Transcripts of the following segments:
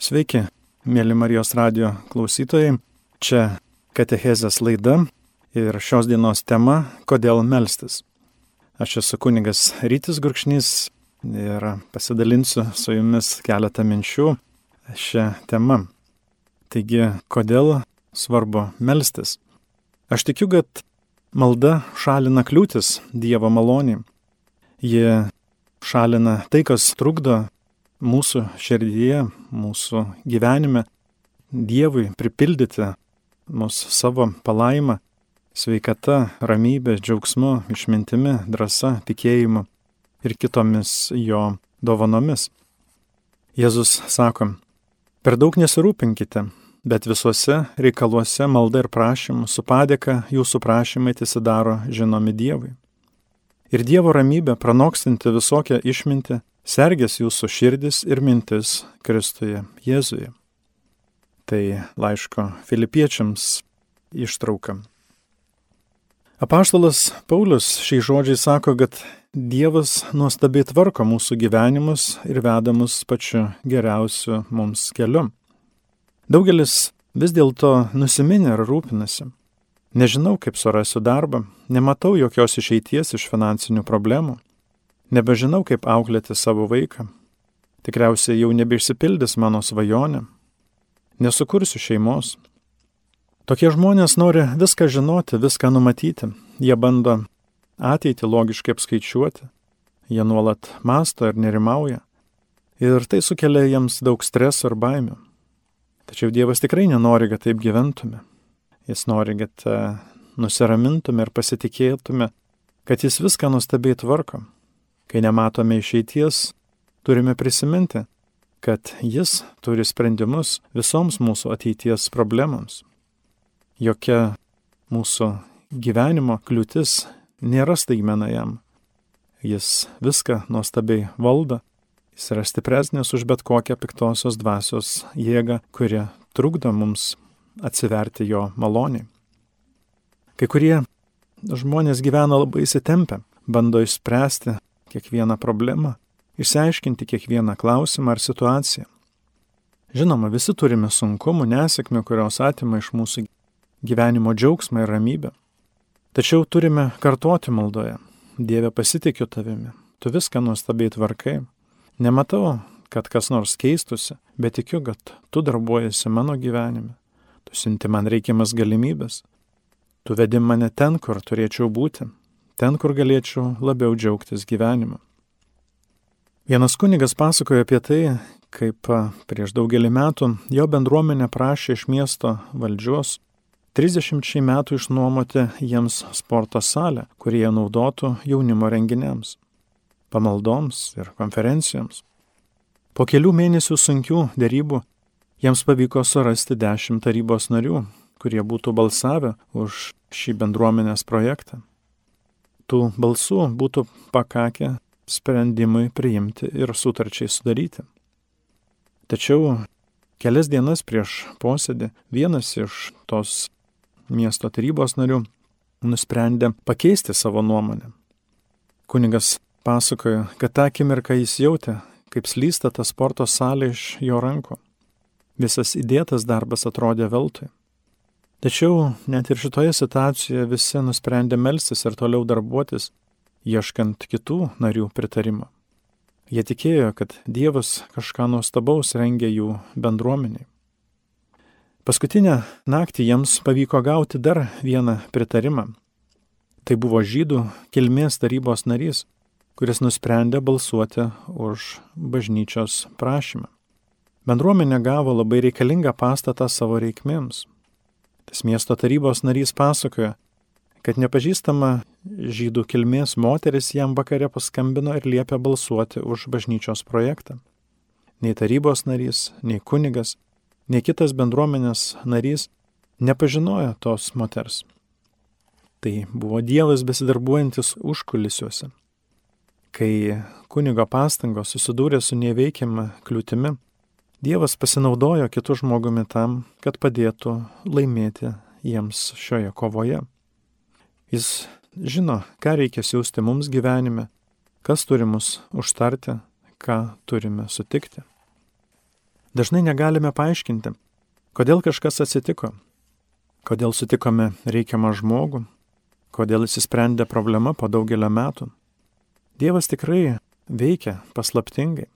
Sveiki, mėly Marijos radio klausytojai. Čia Katechezės laida ir šios dienos tema - kodėl melstis. Aš esu kunigas Rytis Gurkšnys ir pasidalinsiu su jumis keletą minčių šią temą. Taigi, kodėl svarbu melstis? Aš tikiu, kad malda šalina kliūtis Dievo malonį. Ji šalina tai, kas trukdo mūsų širdyje, mūsų gyvenime Dievui pripildyti mus savo palaimą, sveikata, ramybė, džiaugsmu, išmintimi, drąsa, tikėjimu ir kitomis jo dovanomis. Jėzus sako, per daug nesirūpinkite, bet visuose reikaluose malda ir prašymu su padėka jūsų prašymai tisidaro žinomi Dievui. Ir Dievo ramybė, pranokstanti visokią išmintį, sergės jūsų širdis ir mintis Kristuje Jėzuje. Tai laiško filipiečiams ištrauka. Apaštalas Paulius šiais žodžiais sako, kad Dievas nuostabiai tvarko mūsų gyvenimus ir veda mus pačiu geriausiu mums keliu. Daugelis vis dėlto nusiminė ir rūpinasi. Nežinau, kaip surasiu darbą, nematau jokios išeities iš finansinių problemų, nebežinau, kaip auklėti savo vaiką. Tikriausiai jau nebeišsipildys mano svajonė. Nesukursiu šeimos. Tokie žmonės nori viską žinoti, viską numatyti. Jie bando ateitį logiškai apskaičiuoti. Jie nuolat masto ir nerimauja. Ir tai sukelia jiems daug streso ir baimių. Tačiau Dievas tikrai nenori, kad taip gyventume. Jis nori, kad e, nusiramintume ir pasitikėtume, kad Jis viską nuostabiai tvarko. Kai nematome išeities, turime prisiminti, kad Jis turi sprendimus visoms mūsų ateities problemams. Jokia mūsų gyvenimo kliūtis nėra staigmena jam. Jis viską nuostabiai valdo Jis yra stipresnis už bet kokią piktosios dvasios jėgą, kuri trukdo mums atsiverti jo maloniai. Kai kurie žmonės gyvena labai įsitempę, bando išspręsti kiekvieną problemą, išsiaiškinti kiekvieną klausimą ar situaciją. Žinoma, visi turime sunkumų, nesėkmių, kurios atima iš mūsų gyvenimo džiaugsmą ir ramybę. Tačiau turime kartuoti maldoje. Dieve pasitikiu tavimi, tu viską nuostabiai tvarkai, Nematau, kad kas nors keistusi, bet tikiu, kad tu darbuojasi mano gyvenime. Tu sinti man reikiamas galimybės. Tu vedi mane ten, kur turėčiau būti, ten, kur galėčiau labiau džiaugtis gyvenimu. Vienas kunigas pasakojo apie tai, kaip prieš daugelį metų jo bendruomenė prašė iš miesto valdžios 30 metų išnuomoti jiems sporto salę, kurie naudotų jaunimo renginiams pamaldoms ir konferencijoms. Po kelių mėnesių sunkių dėrybų jiems pavyko surasti dešimt tarybos narių, kurie būtų balsavę už šį bendruomenės projektą. Tų balsų būtų pakakę sprendimui priimti ir sutarčiai sudaryti. Tačiau kelias dienas prieš posėdį vienas iš tos miesto tarybos narių nusprendė pakeisti savo nuomonę. Kunigas pasakojo, kad tą akimirką jis jautė, kaip slysta ta sporto salė iš jo rankų. Visas įdėtas darbas atrodė veltui. Tačiau net ir šitoje situacijoje visi nusprendė melstis ir toliau darbuotis, ieškant kitų narių pritarimo. Jie tikėjo, kad Dievas kažką nuostabaus rengia jų bendruomeniai. Paskutinę naktį jiems pavyko gauti dar vieną pritarimą. Tai buvo žydų kilmės tarybos narys, kuris nusprendė balsuoti už bažnyčios prašymą. Bendruomenė gavo labai reikalingą pastatą savo reikmėms. Tas miesto tarybos narys pasakoja, kad nepažįstama žydų kilmės moteris jam vakare paskambino ir liepė balsuoti už bažnyčios projektą. Nei tarybos narys, nei kunigas, nei kitas bendruomenės narys nepažinojo tos moters. Tai buvo Dievas besidarbuojantis užkulisiuose. Kai kunigo pastangos susidūrė su neveikiama kliūtimi, Dievas pasinaudojo kitų žmogumi tam, kad padėtų laimėti jiems šioje kovoje. Jis žino, ką reikia siūsti mums gyvenime, kas turi mus užtarti, ką turime sutikti. Dažnai negalime paaiškinti, kodėl kažkas atsitiko, kodėl sutikome reikiamą žmogų, kodėl įsisprendė problema po daugelio metų. Dievas tikrai veikia paslaptingai.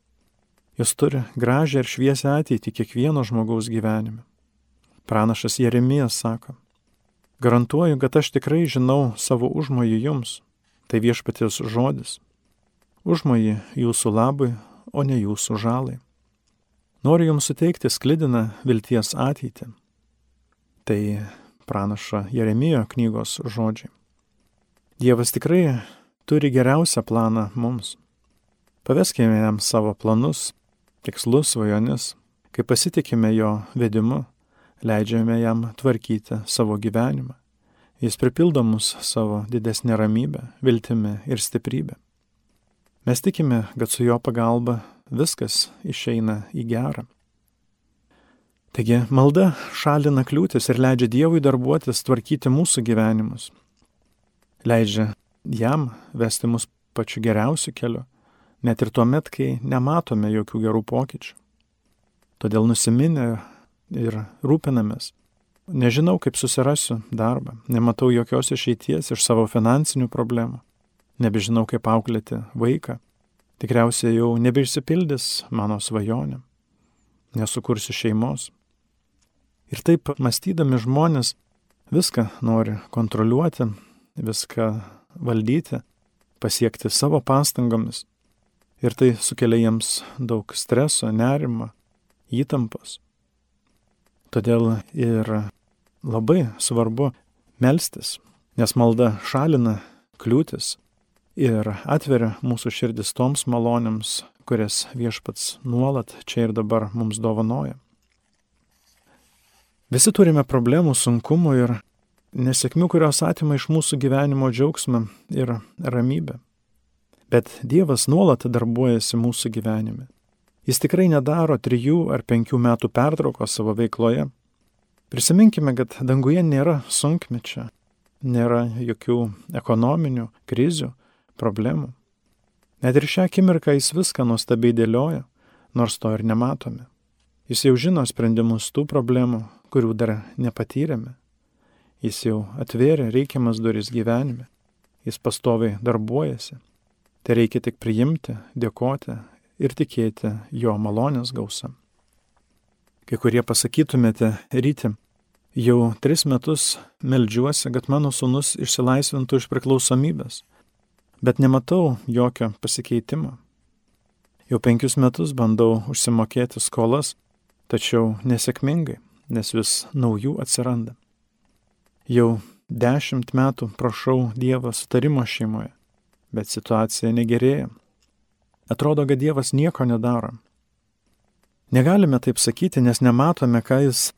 Jis turi gražią ir šviesią ateitį kiekvieno žmogaus gyvenime. Pranašas Jeremijas sako, garantuoju, kad aš tikrai žinau savo užmojį jums, tai viešpaties žodis. Užmojį jūsų labui, o ne jūsų žalai. Noriu jums suteikti sklidiną vilties ateitį. Tai pranaša Jeremijo knygos žodžiai. Dievas tikrai turi geriausią planą mums. Paveskime jam savo planus, tikslus, svajonis, kai pasitikime jo vedimu, leidžiame jam tvarkyti savo gyvenimą. Jis pripildo mus savo didesnė ramybė, viltimi ir stiprybė. Mes tikime, kad su jo pagalba viskas išeina į gerą. Taigi malda šalina kliūtis ir leidžia Dievui darbuotis, tvarkyti mūsų gyvenimus. Leidžia jam vesti mus pačiu geriausiu keliu net ir tuo met, kai nematome jokių gerų pokyčių. Todėl nusiminę ir rūpinamės. Nežinau, kaip susirasiu darbą, nematau jokios išeities iš savo finansinių problemų, nebežinau, kaip auklėti vaiką, tikriausiai jau nebeišsipildys mano svajonė, nesukursiu šeimos. Ir taip mąstydami žmonės viską nori kontroliuoti, viską valdyti, pasiekti savo pastangomis ir tai sukelia jiems daug streso, nerimo, įtampos. Todėl ir labai svarbu melstis, nes malda šalina kliūtis ir atveria mūsų širdis toms malonėms, kurias viešpats nuolat čia ir dabar mums dovanoja. Visi turime problemų, sunkumų ir nesėkmių, kurios atima iš mūsų gyvenimo džiaugsmą ir ramybę. Bet Dievas nuolat darbuojasi mūsų gyvenime. Jis tikrai nedaro trijų ar penkių metų pertraukos savo veikloje. Prisiminkime, kad danguje nėra sunkmečio, nėra jokių ekonominių krizių, problemų. Net ir šią akimirką jis viską nuostabiai dėlioja, nors to ir nematome. Jis jau žino sprendimus tų problemų, kurių dar nepatyrėme. Jis jau atvėrė reikiamas duris gyvenime. Jis pastoviai darbuojasi. Tai reikia tik priimti, dėkoti ir tikėti jo malonės gausa. Kai kurie pasakytumėte, ryti, jau tris metus melžiuosi, kad mano sunus išsilaisvintų iš priklausomybės, bet nematau jokio pasikeitimo. Jau penkius metus bandau užsimokėti skolas, tačiau nesėkmingai, nes vis naujų atsiranda. Jau dešimt metų prašau Dievo sutarimo šeimoje, bet situacija negerėja. Atrodo, kad Dievas nieko nedaro. Negalime taip sakyti, nes nematome, ką Jis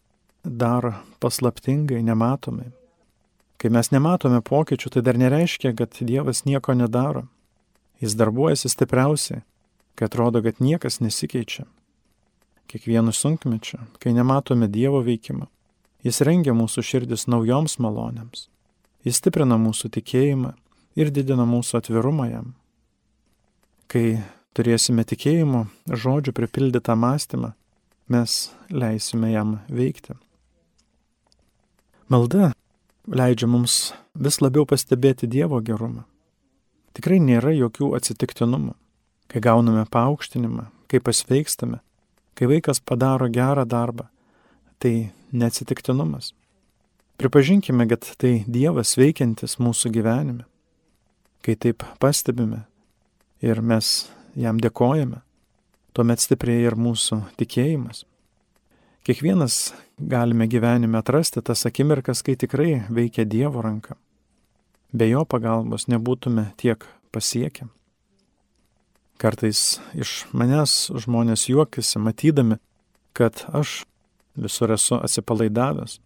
daro paslaptingai, nematomai. Kai mes nematome pokyčių, tai dar nereiškia, kad Dievas nieko nedaro. Jis darbuojasi stipriausiai, kai atrodo, kad niekas nesikeičia. Kiekvienu sunkmečiu, kai nematome Dievo veikimo, Jis rengia mūsų širdis naujoms malonėms. Jis stiprina mūsų tikėjimą ir didina mūsų atvirumą jam. Kai turėsime tikėjimo žodžių pripildytą mąstymą, mes leisime jam veikti. Malda leidžia mums vis labiau pastebėti Dievo gerumą. Tikrai nėra jokių atsitiktinumų. Kai gauname paaukštinimą, kai pasveikstame, kai vaikas padaro gerą darbą, tai neatsitiktinumas. Pripažinkime, kad tai Dievas veikiantis mūsų gyvenime kai taip pastebime ir mes jam dėkojame, tuomet stiprėja ir mūsų tikėjimas. Kiekvienas galime gyvenime atrasti tas akimirkas, kai tikrai veikia Dievo ranka. Be jo pagalbos nebūtume tiek pasiekę. Kartais iš manęs žmonės juokiasi, matydami, kad aš visur esu atsipalaidavęs,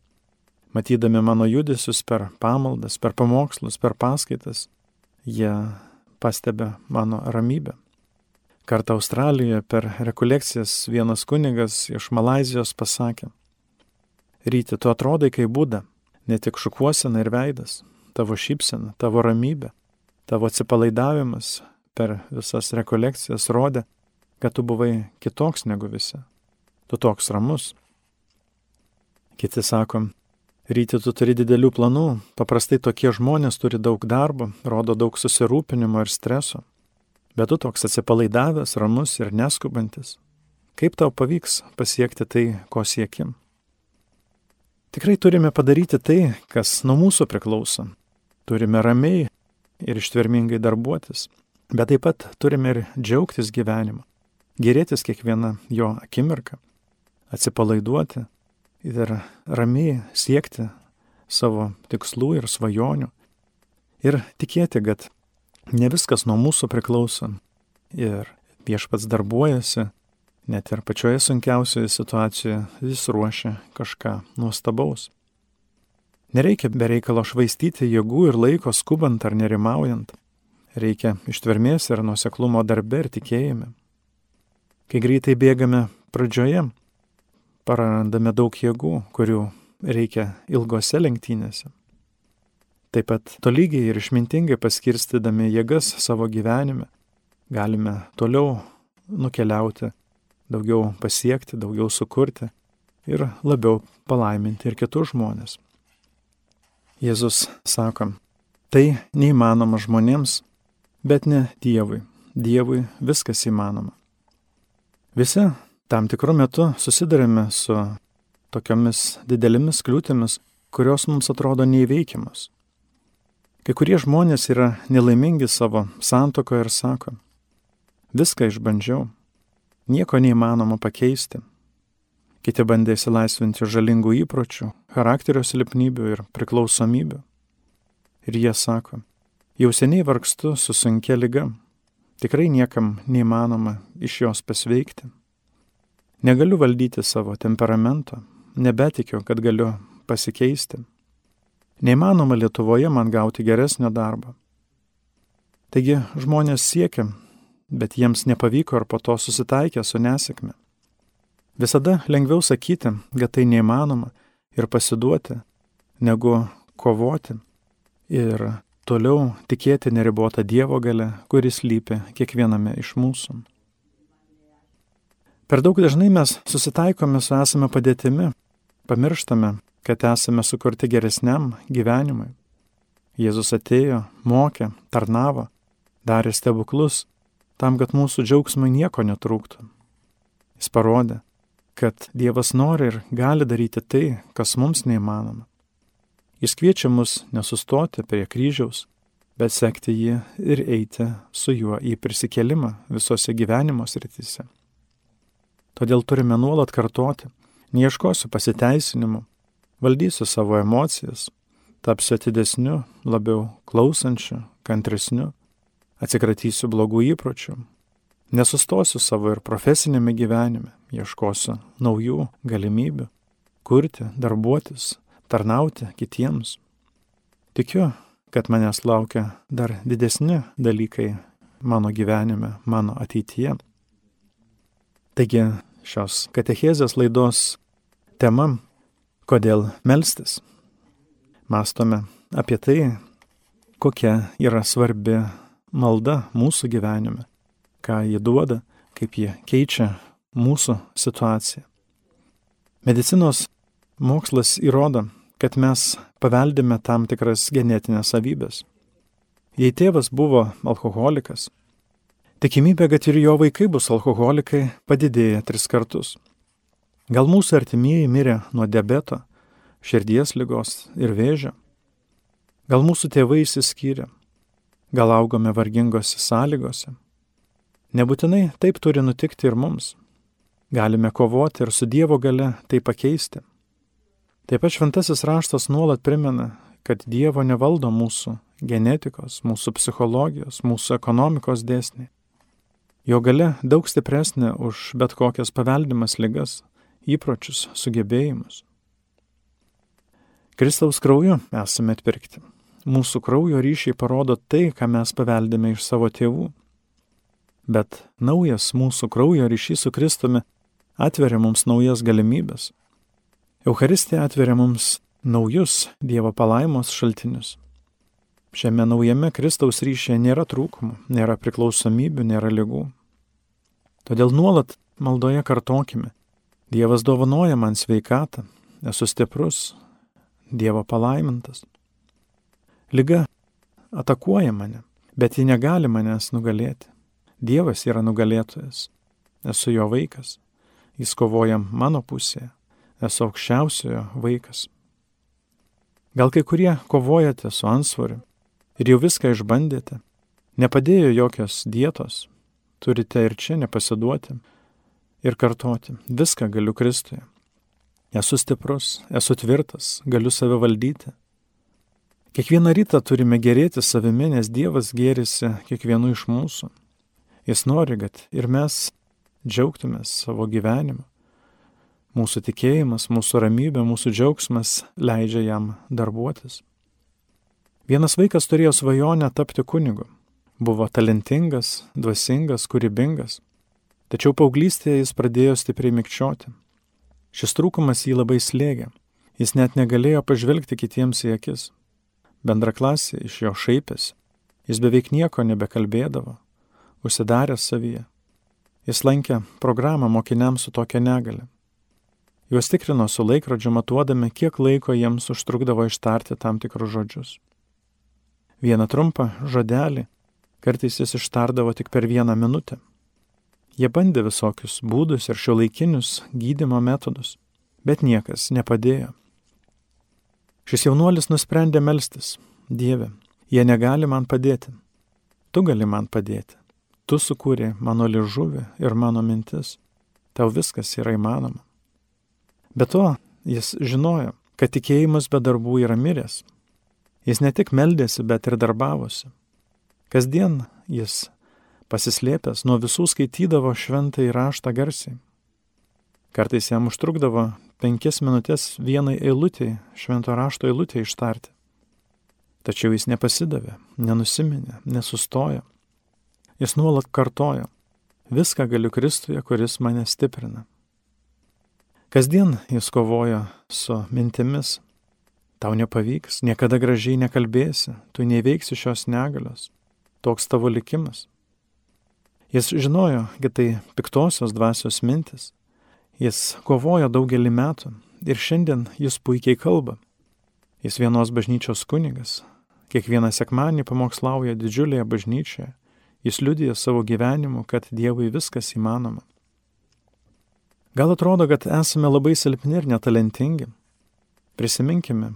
matydami mano judesius per pamaldas, per pamokslus, per paskaitas, jie pastebė mano ramybę. Kartą Australijoje per rekolekcijas vienas kunigas iš Malazijos pasakė, Ryti, tu atrodai kaip būda, ne tik šukuosena ir veidas, tavo šypsena, tavo ramybė, tavo atsipalaidavimas per visas rekolekcijas rodė, kad tu buvai kitoks negu visi. tu toks ramus. Kiti sako, ryti tu turi didelių planų, paprastai tokie žmonės turi daug darbo, rodo daug susirūpinimo ir streso, bet tu toks atsipalaidavęs, ramus ir neskubantis. Kaip tau pavyks pasiekti tai, ko siekim? Tikrai turime padaryti tai, kas nuo mūsų priklauso. Turime ramiai ir ištvermingai darbuotis, bet taip pat turime ir džiaugtis gyvenimu, gerėtis kiekvieną jo akimirką, atsipalaiduoti ir ramiai siekti savo tikslų ir svajonių ir tikėti, kad ne viskas nuo mūsų priklauso ir viešpats darbuojasi Net ir pačioje sunkiausioje situacijoje jis ruošia kažką nuostabaus. Nereikia bereikalo švaistyti jėgų ir laiko skubant ar nerimaujant. Reikia ištvermės ir nuseklumo darbe ir tikėjime. Kai greitai bėgame pradžioje, prarandame daug jėgų, kurių reikia ilgose lenktynėse. Taip pat tolygiai ir išmintingai paskirstydami jėgas savo gyvenime galime toliau nukeliauti daugiau pasiekti, daugiau sukurti ir labiau palaiminti ir kitus žmonės. Jėzus sako, tai neįmanoma žmonėms, bet ne Dievui. Dievui viskas įmanoma. Visi tam tikru metu susidurime su tokiomis didelėmis kliūtimis, kurios mums atrodo neįveikiamos. Kai kurie žmonės yra nelaimingi savo santokoje ir sako, viską išbandžiau, nieko neįmanoma pakeisti. Kiti bandė įsilaisvinti žalingų įpročių, charakterio silpnybių ir priklausomybių. Ir jie sako, jau seniai vargstu su sunkia lyga, tikrai niekam neįmanoma iš jos pasveikti. Negaliu valdyti savo temperamento, nebetikiu, kad galiu pasikeisti. Neįmanoma Lietuvoje man gauti geresnio darbo. Taigi žmonės siekia bet jiems nepavyko ir po to susitaikė su nesėkme. Visada lengviau sakyti, kad tai neįmanoma ir pasiduoti, negu kovoti ir toliau tikėti neribotą Dievo galę, kuris lypi kiekviename iš mūsų. Per daug dažnai mes susitaikome su esame padėtimi, pamirštame, kad esame sukurti geresniam gyvenimui. Jėzus atėjo, mokė, tarnavo, darė stebuklus tam, kad mūsų džiaugsmui nieko netrūktų. Jis parodė, kad Dievas nori ir gali daryti tai, kas mums neįmanoma. Jis kviečia mus nesustoti prie kryžiaus, bet sekti jį ir eiti su juo į prisikelimą visose gyvenimo srityse. Todėl turime nuolat kartoti, neieškosiu pasiteisinimų, valdysiu savo emocijas, tapsiu atidesniu, labiau klausančiu, kantresniu, atsikratysiu blogų įpročių, nesustosiu savo ir profesinėme gyvenime, ieškosiu naujų galimybių kurti, darbuotis, tarnauti kitiems. Tikiu, kad manęs laukia dar didesni dalykai mano gyvenime, mano ateityje. Taigi šios katechezės laidos tema - kodėl melstis. Mastome apie tai, kokia yra svarbi malda mūsų gyvenime, ką ji duoda, kaip ji keičia mūsų situaciją. Medicinos mokslas įrodo, kad mes paveldime tam tikras genetinės savybės. Jei tėvas buvo alkoholikas, tikimybė, kad ir jo vaikai bus alkoholikai, padidėja tris kartus. Gal mūsų artimieji mirė nuo diabeto, širdies lygos ir vėžio. Gal mūsų tėvai įsiskyrė, Gal augome vargingose sąlygose? Nebūtinai taip turi nutikti ir mums. Galime kovoti ir su Dievo gale tai pakeisti. Taip pat šventasis raštas nuolat primena, kad Dievo nevaldo mūsų genetikos, mūsų psichologijos, mūsų ekonomikos dėsniai. Jo gale daug stipresnė už bet kokias paveldimas lygas, įpročius, sugebėjimus. Kristaus krauju esame atpirkti. Mūsų kraujo ryšiai parodo tai, ką mes paveldėme iš savo tėvų. Bet naujas mūsų kraujo ryšys su Kristumi atveria mums naujas galimybės. Euharistija atveria mums naujus Dievo palaimos šaltinius. Šiame naujame Kristaus ryšyje nėra trūkumų, nėra priklausomybių, nėra lygų. Todėl nuolat maldoje kartokime, Dievas dovanoja man sveikatą, esu stiprus, Dievo palaimintas. Liga atakuoja mane, bet ji negali manęs nugalėti. Dievas yra nugalėtojas, esu jo vaikas, jis kovoja mano pusėje, esu aukščiausiojo vaikas. Gal kai kurie kovojate su ansvariu ir jau viską išbandėte, nepadėjo jokios dietos, turite ir čia nepasiduoti ir kartoti, viską galiu Kristuje. Esu stiprus, esu tvirtas, galiu save valdyti. Kiekvieną rytą turime gerėti savimi, nes Dievas gėrisi kiekvienu iš mūsų. Jis nori, kad ir mes džiaugtumės savo gyvenimu. Mūsų tikėjimas, mūsų ramybė, mūsų džiaugsmas leidžia jam darbuotis. Vienas vaikas turėjo svajonę tapti kunigu. Buvo talentingas, dvasingas, kūrybingas. Tačiau paauglystėje jis pradėjo stipriai mikčioti. Šis trūkumas jį labai slėgė. Jis net negalėjo pažvelgti kitiems į akis. Bendraklasė iš jo šaipėsi. Jis beveik nieko nebekalbėdavo, užsidaręs savyje. Jis lankė programą mokiniams su tokia negale. Juos tikrino su laikrodžiu matuodami, kiek laiko jiems užtrukdavo ištarti tam tikrus žodžius. Vieną trumpą žodelį kartais jis ištardavo tik per vieną minutę. Jie bandė visokius būdus ir šio laikinius gydimo metodus, bet niekas nepadėjo. Šis jaunuolis nusprendė melstis, Dieve, jie negali man padėti, tu gali man padėti, tu sukūrė mano ližuvį ir mano mintis, tau viskas yra įmanoma. Be to, jis žinojo, kad tikėjimas be darbų yra miręs. Jis ne tik meldėsi, bet ir darbavosi. Kasdien jis pasislėpęs nuo visų skaitydavo šventą įraštą garsiai. Kartais jam užtrukdavo penkias minutės vienai eilutėjai, švento rašto eilutėjai ištarti. Tačiau jis nepasidavė, nenusiminė, nesustojo. Jis nuolat kartojo, viską galiu Kristuje, kuris mane stiprina. Kasdien jis kovojo su mintimis, tau nepavyks, niekada gražiai nekalbėsi, tu neveiksi šios negalios, toks tavo likimas. Jis žinojo, kad tai piktosios dvasios mintis. Jis kovojo daugelį metų ir šiandien jis puikiai kalba. Jis vienos bažnyčios kunigas. Kiekvieną sekmanį pamokslauja didžiulėje bažnyčioje. Jis liudija savo gyvenimu, kad Dievui viskas įmanoma. Gal atrodo, kad esame labai silpni ir netalentingi. Prisiminkime,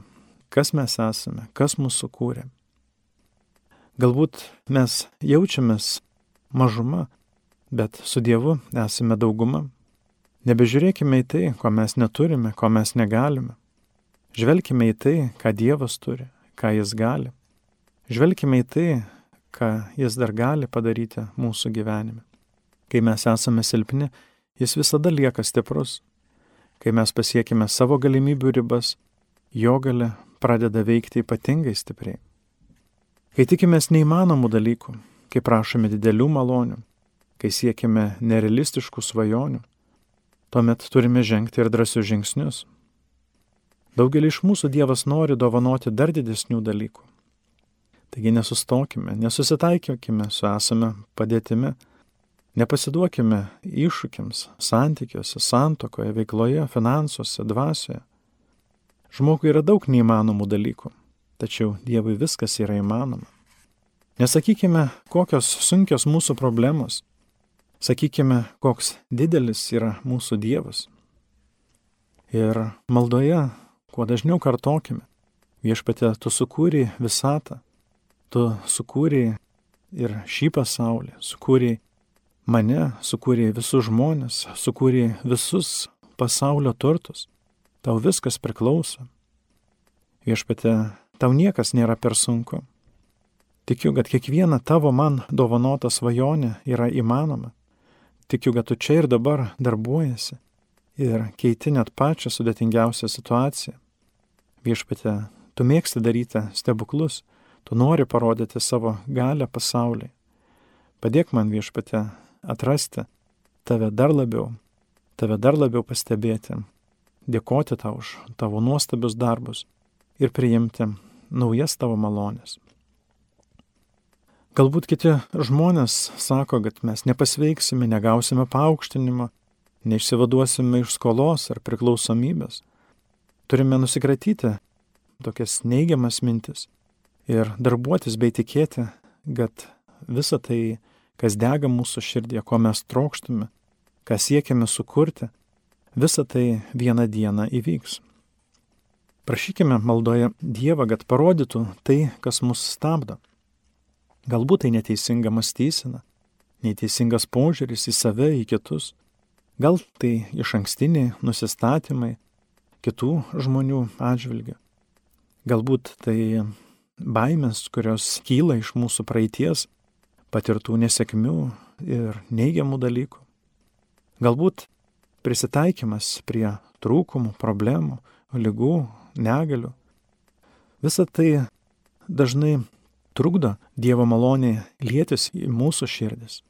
kas mes esame, kas mūsų kūrė. Galbūt mes jaučiamės mažuma, bet su Dievu esame dauguma. Nebežiūrėkime į tai, ko mes neturime, ko mes negalime. Žvelkime į tai, ką Dievas turi, ką Jis gali. Žvelkime į tai, ką Jis dar gali padaryti mūsų gyvenime. Kai mes esame silpni, Jis visada lieka stiprus. Kai mes pasiekime savo galimybių ribas, jo gale pradeda veikti ypatingai stipriai. Kai tikimės neįmanomų dalykų, kai prašome didelių malonių, kai siekime nerealistiškų svajonių, tuomet turime žengti ir drąsius žingsnius. Daugelį iš mūsų Dievas nori dovanoti dar didesnių dalykų. Taigi nesustokime, nesusitaikykime su esame padėtimi, nepasiduokime iššūkiams santykiuose, santokoje, veikloje, finansuose, dvasioje. Žmogui yra daug neįmanomų dalykų, tačiau Dievui viskas yra įmanoma. Nesakykime, kokios sunkios mūsų problemos. Sakykime, koks didelis yra mūsų Dievas. Ir maldoje kuo dažniau kartokime. Viešpatė, tu sukūrė visatą, tu sukūrė ir šį pasaulį, sukūrė mane, sukūrė visus žmonės, sukūrė visus pasaulio turtus. Tau viskas priklauso. Viešpatė, tau niekas nėra per sunku. Tikiu, kad kiekviena tavo man dovanota svajonė yra įmanoma. Tikiu, kad tu čia ir dabar darbuojasi ir keiti net pačią sudėtingiausią situaciją. Viešpatė, tu mėgsti daryti stebuklus, tu nori parodyti savo galę pasauliai. Padėk man viešpatė atrasti tave dar labiau, tave dar labiau pastebėti, dėkoti tau už tavo nuostabius darbus ir priimti naujas tavo malonės. Galbūt kiti žmonės sako, kad mes nepasveiksime, negausime paaukštinimo, neišsivaduosime iš skolos ar priklausomybės. Turime nusikratyti tokias neigiamas mintis ir darbuotis bei tikėti, kad visa tai, kas dega mūsų širdį, ko mes trokštume, ką siekiame sukurti, visa tai vieną dieną įvyks. Prašykime maldoje Dievą, kad parodytų tai, kas mus stabdo. Galbūt tai neteisinga mąstysena, neteisingas požiūris į save, į kitus, gal tai iš ankstiniai nusistatymai kitų žmonių atžvilgių. Galbūt tai baimės, kurios kyla iš mūsų praeities, patirtų nesėkmių ir neigiamų dalykų. Galbūt prisitaikymas prie trūkumų, problemų, lygų, negalių. Visa tai dažnai trukdo Dievo maloniai lėtis į mūsų širdis.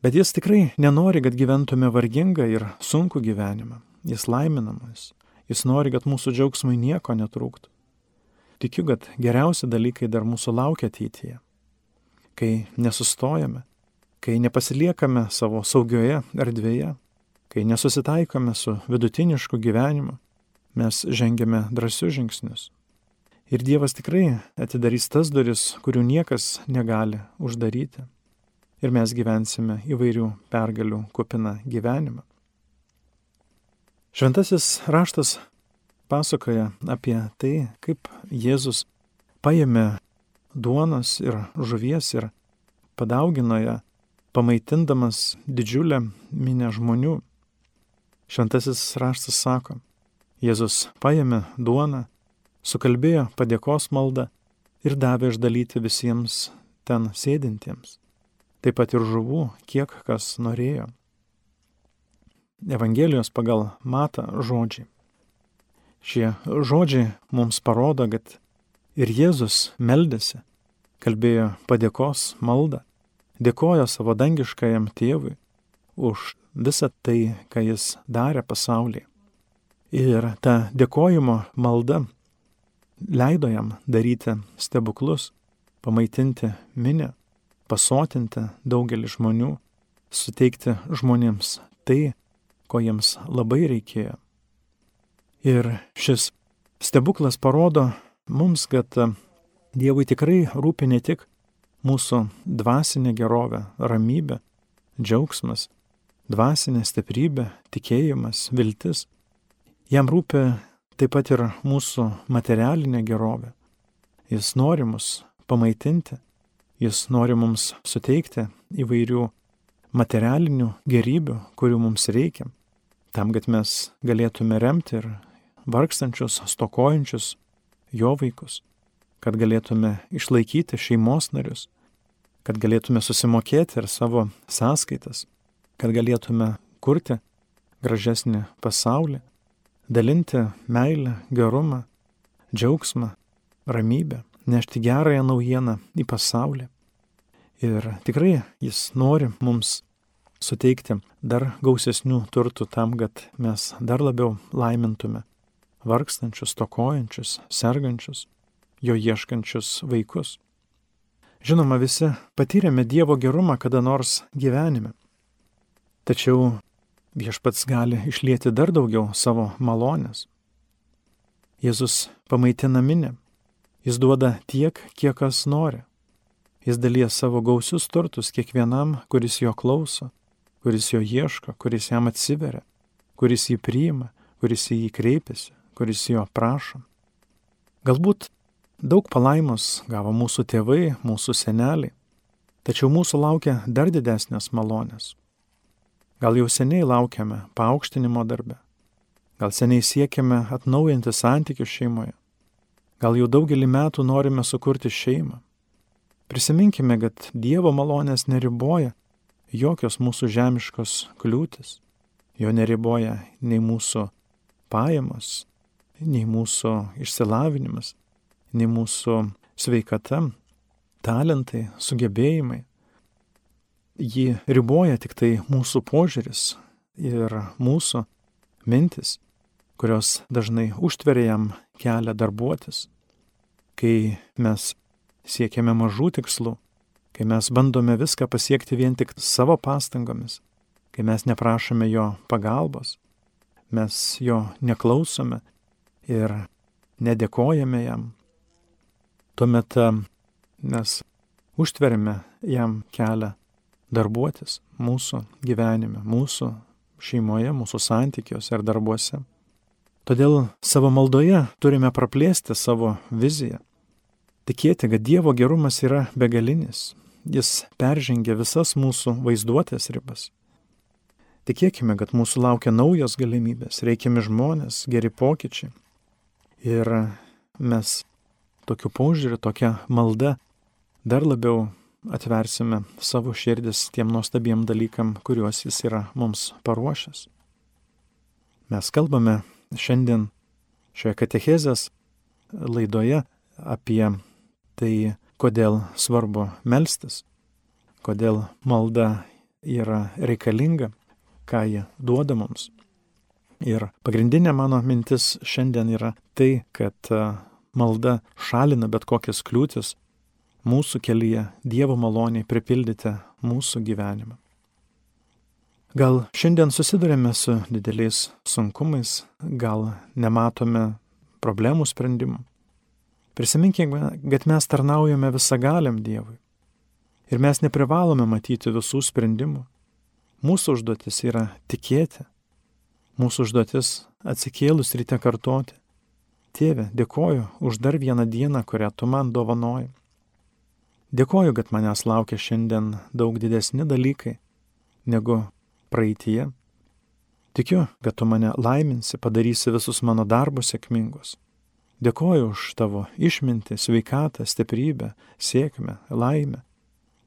Bet jis tikrai nenori, kad gyventume vargingą ir sunkų gyvenimą. Jis laiminamas. Jis nori, kad mūsų džiaugsmai nieko netrūktų. Tikiu, kad geriausi dalykai dar mūsų laukia ateityje. Kai nesustojame, kai nepasiliekame savo saugioje erdvėje, kai nesusitaikome su vidutinišku gyvenimu, mes žengiame drąsius žingsnius. Ir Dievas tikrai atidarys tas duris, kurių niekas negali uždaryti. Ir mes gyvensime įvairių pergalių kupiną gyvenimą. Šventasis raštas pasakoja apie tai, kaip Jėzus paėmė duonos ir žuvies ir padaugino ją, pamaitindamas didžiulę minę žmonių. Šventasis raštas sako, Jėzus paėmė duoną, sukalbėjo padėkos maldą ir davė išdalyti visiems ten sėdintiems. Taip pat ir žuvų, kiek kas norėjo. Evangelijos pagal matą žodžiai. Šie žodžiai mums parodo, kad ir Jėzus meldėsi, kalbėjo padėkos maldą, dėkojo savo dangiškajam tėvui už visą tai, ką jis darė pasaulyje. Ir ta dėkojimo malda leido jam daryti stebuklus, pamaitinti minę, pasotinti daugelį žmonių, suteikti žmonėms tai, ko jiems labai reikėjo. Ir šis stebuklas parodo mums, kad Dievui tikrai rūpi ne tik mūsų dvasinė gerovė, ramybė, džiaugsmas, dvasinė stiprybė, tikėjimas, viltis. Jam rūpi taip pat ir mūsų materialinė gerovė. Jis nori mus pamaitinti, jis nori mums suteikti įvairių materialinių gerybių, kurių mums reikia, tam, kad mes galėtume remti ir vargstančius, stokojančius jo vaikus, kad galėtume išlaikyti šeimos narius, kad galėtume susimokėti ir savo sąskaitas, kad galėtume kurti gražesnį pasaulį, dalinti meilę, gerumą, džiaugsmą, ramybę, nešti gerąją naujieną į pasaulį. Ir tikrai jis nori mums suteikti dar gausesnių turtų tam, kad mes dar labiau laimintume vargstančius, tokojančius, sergančius, jo ieškančius vaikus. Žinoma, visi patyrėme Dievo gerumą kada nors gyvenime. Tačiau viešpats gali išlieti dar daugiau savo malonės. Jėzus pamaitina minę. Jis duoda tiek, kiek kas nori. Jis dalyja savo gausius turtus kiekvienam, kuris jo klauso, kuris jo ieško, kuris jam atsiveria, kuris jį priima, kuris į jį kreipiasi kuris jo prašo. Galbūt daug palaimos gavo mūsų tėvai, mūsų seneliai, tačiau mūsų laukia dar didesnės malonės. Gal jau seniai laukiame paaukštinimo darbe, gal seniai siekiame atnaujinti santykius šeimoje, gal jau daugelį metų norime sukurti šeimą. Prisiminkime, kad Dievo malonės neriboja jokios mūsų žemiškos kliūtis, jo neriboja nei mūsų pajamos, nei mūsų išsilavinimas, nei mūsų sveikata, talentai, sugebėjimai. Jį riboja tik tai mūsų požiūris ir mūsų mintis, kurios dažnai užtveria jam kelią darbuotis. Kai mes siekiame mažų tikslų, kai mes bandome viską pasiekti vien tik savo pastangomis, kai mes neprašome jo pagalbos, mes jo neklausome ir nedėkojame jam, tuomet e, mes užtveriame jam kelią darbuotis mūsų gyvenime, mūsų šeimoje, mūsų santykiuose ir darbuose. Todėl savo maldoje turime praplėsti savo viziją. Tikėti, kad Dievo gerumas yra begalinis. Jis peržengia visas mūsų vaizduotės ribas. Tikėkime, kad mūsų laukia naujos galimybės, reikiami žmonės, geri pokyčiai. Ir mes tokiu požiūriu, tokia malda dar labiau atversime savo širdis tiem nuostabiem dalykam, kuriuos jis yra mums paruošęs. Mes kalbame šiandien šioje katechezės laidoje apie tai, kodėl svarbu melstis, kodėl malda yra reikalinga, ką ji duoda mums. Ir pagrindinė mano mintis šiandien yra tai, kad malda šalina bet kokias kliūtis mūsų kelyje Dievo maloniai pripildyti mūsų gyvenimą. Gal šiandien susidurėme su dideliais sunkumais, gal nematome problemų sprendimų. Prisiminkime, kad mes tarnaujame visagaliam Dievui. Ir mes neprivalome matyti visų sprendimų. Mūsų užduotis yra tikėti. Mūsų užduotis atsikėlus ryte kartoti. Tėve, dėkoju už dar vieną dieną, kurią tu man dovanoji. Dėkoju, kad manęs laukia šiandien daug didesni dalykai negu praeitie. Tikiu, kad tu mane laiminsi, padarysi visus mano darbus sėkmingus. Dėkoju už tavo išmintį, sveikatą, stiprybę, sėkmę, laimę,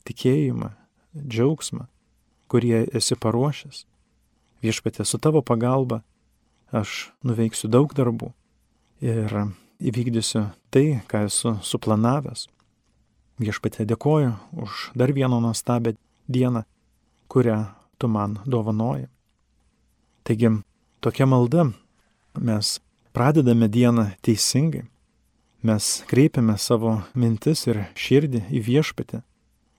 tikėjimą, džiaugsmą, kurie esi paruošęs. Viešpatė su tavo pagalba aš nuveiksiu daug darbų ir įvykdysiu tai, ką esu suplanavęs. Viešpatė dėkoju už dar vieną nuostabią dieną, kurią tu man dovanoji. Taigi, tokia malda. Mes pradedame dieną teisingai, mes kreipiame savo mintis ir širdį į viešpatį,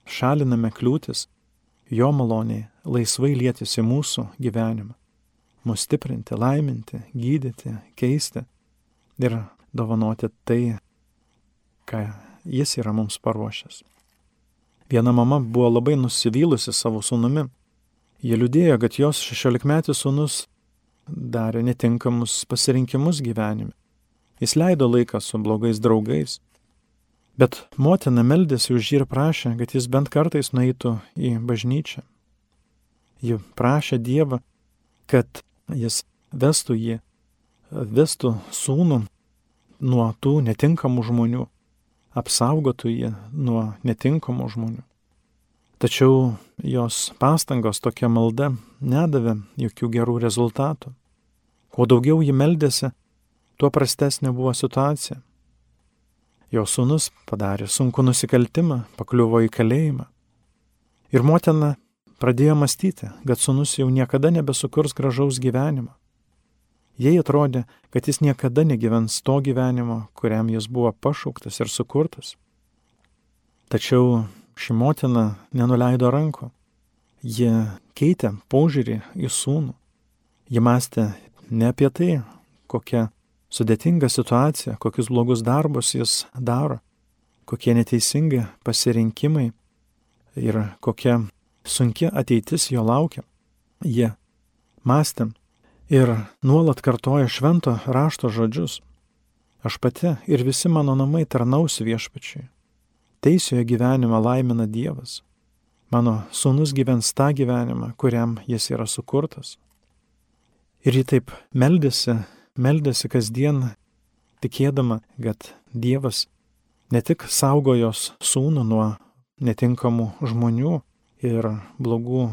šaliname kliūtis, jo maloniai laisvai lėtis į mūsų gyvenimą, mus stiprinti, laiminti, gydyti, keisti ir dovanoti tai, ką jis yra mums paruošęs. Viena mama buvo labai nusivylusi savo sūnumi. Jie liūdėjo, kad jos šešiolikmetis sūnus darė netinkamus pasirinkimus gyvenime. Jis leido laiką su blogais draugais. Bet motina meldėsi už jį ir prašė, kad jis bent kartais nueitų į bažnyčią. Ji prašė Dievą, kad jis vestų jį, vestų sūnų nuo tų netinkamų žmonių, apsaugotų jį nuo netinkamų žmonių. Tačiau jos pastangos tokia malda nedavė jokių gerų rezultatų. Kuo daugiau ji meldėsi, tuo prastesnė buvo situacija. Jo sūnus padarė sunku nusikaltimą, pakliuvo į kalėjimą. Ir motina pradėjo mąstyti, kad sūnus jau niekada nebesukurs gražaus gyvenimo. Jei atrodė, kad jis niekada negyvens to gyvenimo, kuriam jis buvo pašauktas ir sukurtas. Tačiau ši motina nenuleido rankų. Ji keitė požiūrį į sūnų. Ji mąstė ne apie tai, kokia sudėtinga situacija, kokius blogus darbus jis daro, kokie neteisingi pasirinkimai ir kokia sunki ateitis jo laukia. Jie mąstė ir nuolat kartoja švento rašto žodžius. Aš pati ir visi mano namai tarnaus viešpačiui. Teisioje gyvenimą laimina Dievas. Mano sūnus gyvens tą gyvenimą, kuriam jis yra sukurtas. Ir ji taip meldėsi, meldėsi kasdien, tikėdama, kad Dievas ne tik saugo jos sūnų nuo netinkamų žmonių ir blogų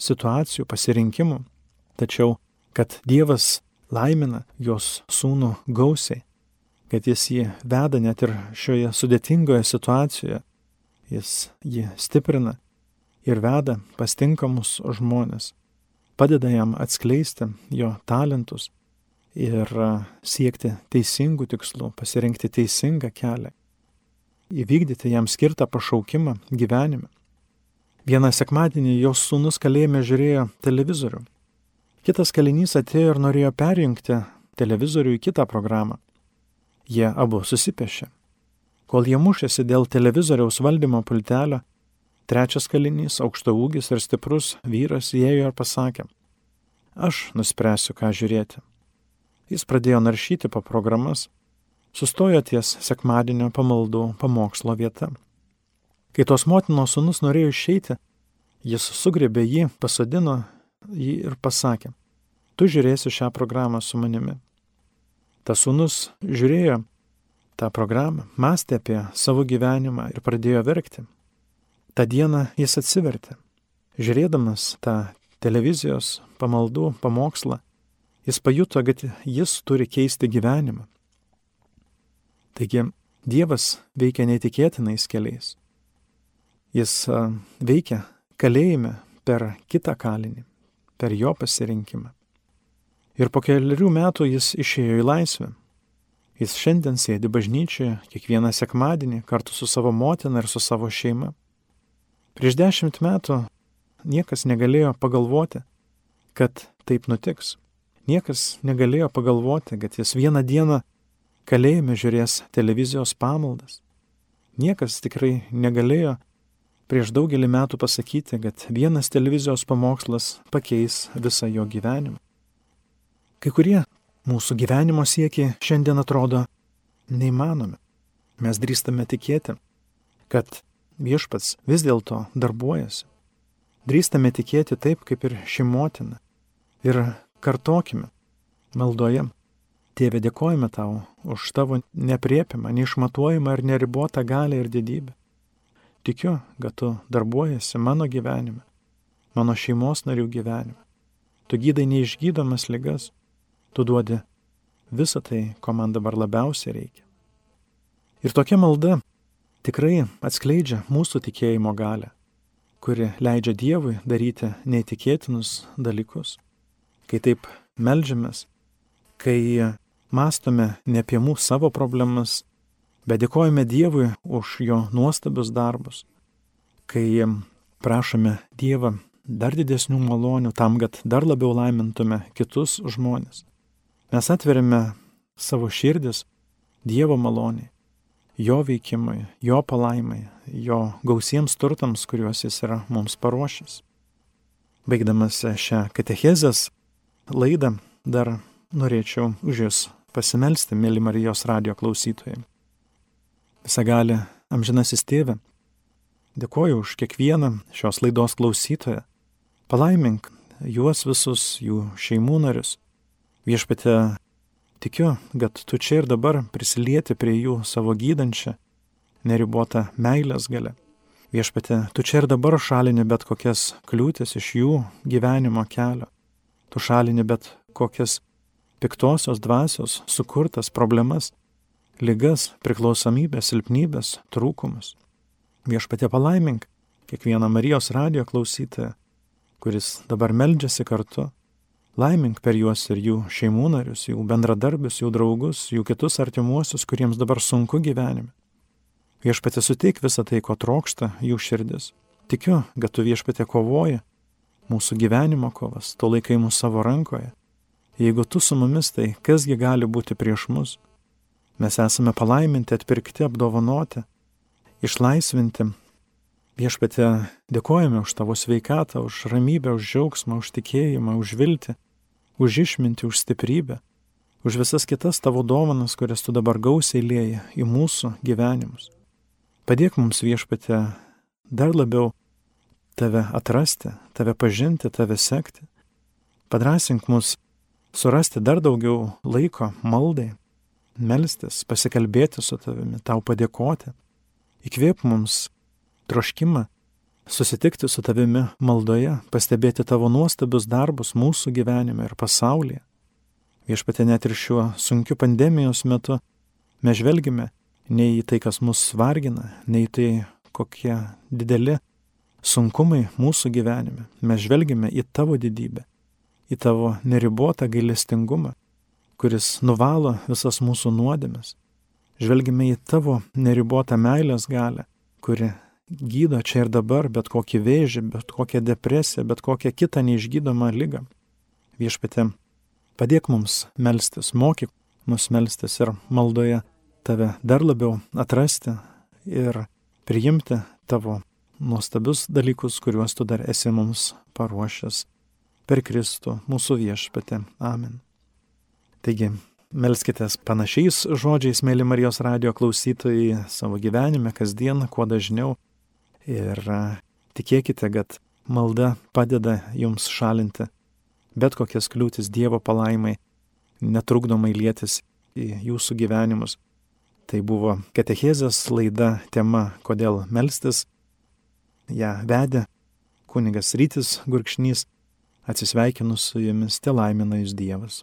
situacijų, pasirinkimų, tačiau kad Dievas laimina jos sūnų gausiai, kad jis jį veda net ir šioje sudėtingoje situacijoje, jis jį stiprina ir veda pastinkamus žmonės, padeda jam atskleisti jo talentus ir siekti teisingų tikslų, pasirinkti teisingą kelią, įvykdyti jam skirtą pašaukimą gyvenime. Vieną sekmadienį jos sūnus kalėjime žiūrėjo televizorių. Kitas kalinys atėjo ir norėjo perjungti televizorių į kitą programą. Jie abu susipešė. Kol jie mušėsi dėl televizoriaus valdymo pultelio, trečias kalinys, aukšto ūgis ir stiprus vyras įėjo ir pasakė, aš nuspręsiu, ką žiūrėti. Jis pradėjo naršyti po programas, sustojo ties sekmadienio pamaldų pamokslo vieta. Kai tos motinos sunus norėjo išeiti, jis sugrėbė jį, pasodino jį ir pasakė, tu žiūrėsi šią programą su manimi. Tas sunus žiūrėjo tą programą, mąstė apie savo gyvenimą ir pradėjo verkti. Ta diena jis atsivertė. Žiūrėdamas tą televizijos pamaldų pamokslą, jis pajuto, kad jis turi keisti gyvenimą. Taigi Dievas veikia neįtikėtinais keliais. Jis veikia kalėjime per kitą kalinį, per jo pasirinkimą. Ir po keliarių metų jis išėjo į laisvę. Jis šiandien sėdi bažnyčioje kiekvieną sekmadienį kartu su savo motina ir su savo šeima. Prieš dešimt metų niekas negalėjo pagalvoti, kad taip nutiks. Niekas negalėjo pagalvoti, kad jis vieną dieną kalėjime žiūrės televizijos pamaldas. Niekas tikrai negalėjo prieš daugelį metų pasakyti, kad vienas televizijos pamokslas pakeis visą jo gyvenimą. Kai kurie mūsų gyvenimo siekiai šiandien atrodo neįmanomi. Mes drįstame tikėti, kad viešpats vis dėlto darbuojasi. Drįstame tikėti taip, kaip ir ši motina. Ir kartokime maldoje. Tėve, dėkojame tau už tavo nepriepimą, neišmatuojamą ir neribotą galę ir didybę. Tikiu, kad tu darbuojasi mano gyvenime, mano šeimos narių gyvenime. Tu gydai neišgydomas ligas, tu duodi visą tai, ko man dabar labiausiai reikia. Ir tokia malda tikrai atskleidžia mūsų tikėjimo galę, kuri leidžia Dievui daryti neįtikėtinus dalykus. Kai taip melžiamės, kai mąstome ne apie mūsų savo problemas, bet dėkojame Dievui už jo nuostabius darbus, kai prašome Dievą dar didesnių malonių tam, kad dar labiau laimintume kitus žmonės. Mes atveriame savo širdis Dievo maloniai, jo veikimui, jo palaimai, jo gausiems turtams, kuriuos jis yra mums paruošęs. Baigdamas šią katechezės laidą dar norėčiau už jūs pasimelsti, mėly Marijos radio klausytojai. Visagali amžinasis tėve, dėkoju už kiekvieną šios laidos klausytoją. Palaimink juos visus, jų šeimų narius. Viešpatė, tikiu, kad tu čia ir dabar prisilieti prie jų savo gydančią, neribotą meilės galę. Viešpatė, tu čia ir dabar šalini bet kokias kliūtis iš jų gyvenimo kelio. Tu šalini bet kokias piktosios dvasios sukurtas problemas, ligas, priklausomybės, silpnybės, trūkumus. Viešpatė palaimink kiekvieną Marijos radio klausytoją, kuris dabar meldžiasi kartu. Laimink per juos ir jų šeimų narius, jų bendradarbius, jų draugus, jų kitus artimuosius, kuriems dabar sunku gyvenime. Viešpatė suteik visą tai, ko trokšta jų širdis. Tikiu, kad tu viešpatė kovoji mūsų gyvenimo kovas, tu laikai mūsų savo rankoje Jeigu tu su mumis, tai kasgi gali būti prieš mus? Mes esame palaiminti, atpirkti, apdovanoti, išlaisvinti. Viešpatė, dėkojame už tavo sveikatą, už ramybę, už džiaugsmą, už tikėjimą, už viltį, už išmintį, už stiprybę, už visas kitas tavo dovanas, kurias tu dabar gausiai lėji į mūsų gyvenimus. Padėk mums viešpatė dar labiau tave atrasti, tave pažinti, tave sekti. Padrasink mus surasti dar daugiau laiko maldai, melstis, pasikalbėti su tavimi, tau padėkoti. Įkvėp mums troškimą susitikti su tavimi maldoje, pastebėti tavo nuostabius darbus mūsų gyvenime ir pasaulyje. Viešpatė net ir šiuo sunkiu pandemijos metu mes žvelgime ne į tai, kas mus vargina, ne į tai, kokie dideli sunkumai mūsų gyvenime. Mes žvelgime į tavo didybę, į tavo neribotą gailestingumą, kuris nuvalo visas mūsų nuodėmes. Žvelgime į tavo neribotą meilės galę, kuri gydo čia ir dabar bet kokį vėžį, bet kokią depresiją, bet kokią kitą neišgydomą lygą. Viešpatė, padėk mums melstis, mokyk mus melstis ir maldoje tave dar labiau atrasti ir priimti tavo nuostabius dalykus, kuriuos tu dar esi mums paruošęs per Kristų, mūsų viešpatė. Amen. Taigi, melskitės panašiais žodžiais, mėly Marijos radio klausytojai, savo gyvenime, kasdien, kuo dažniau. Ir tikėkite, kad malda padeda jums šalinti bet kokias kliūtis Dievo palaimai, netrukdomai lėtis į jūsų gyvenimus. Tai buvo Katechezės laida tema Kodėl melstis. Ja vedė kunigas Rytis Gurkšnys. Atsisveikinu su jumis, te laimina jūs Dievas.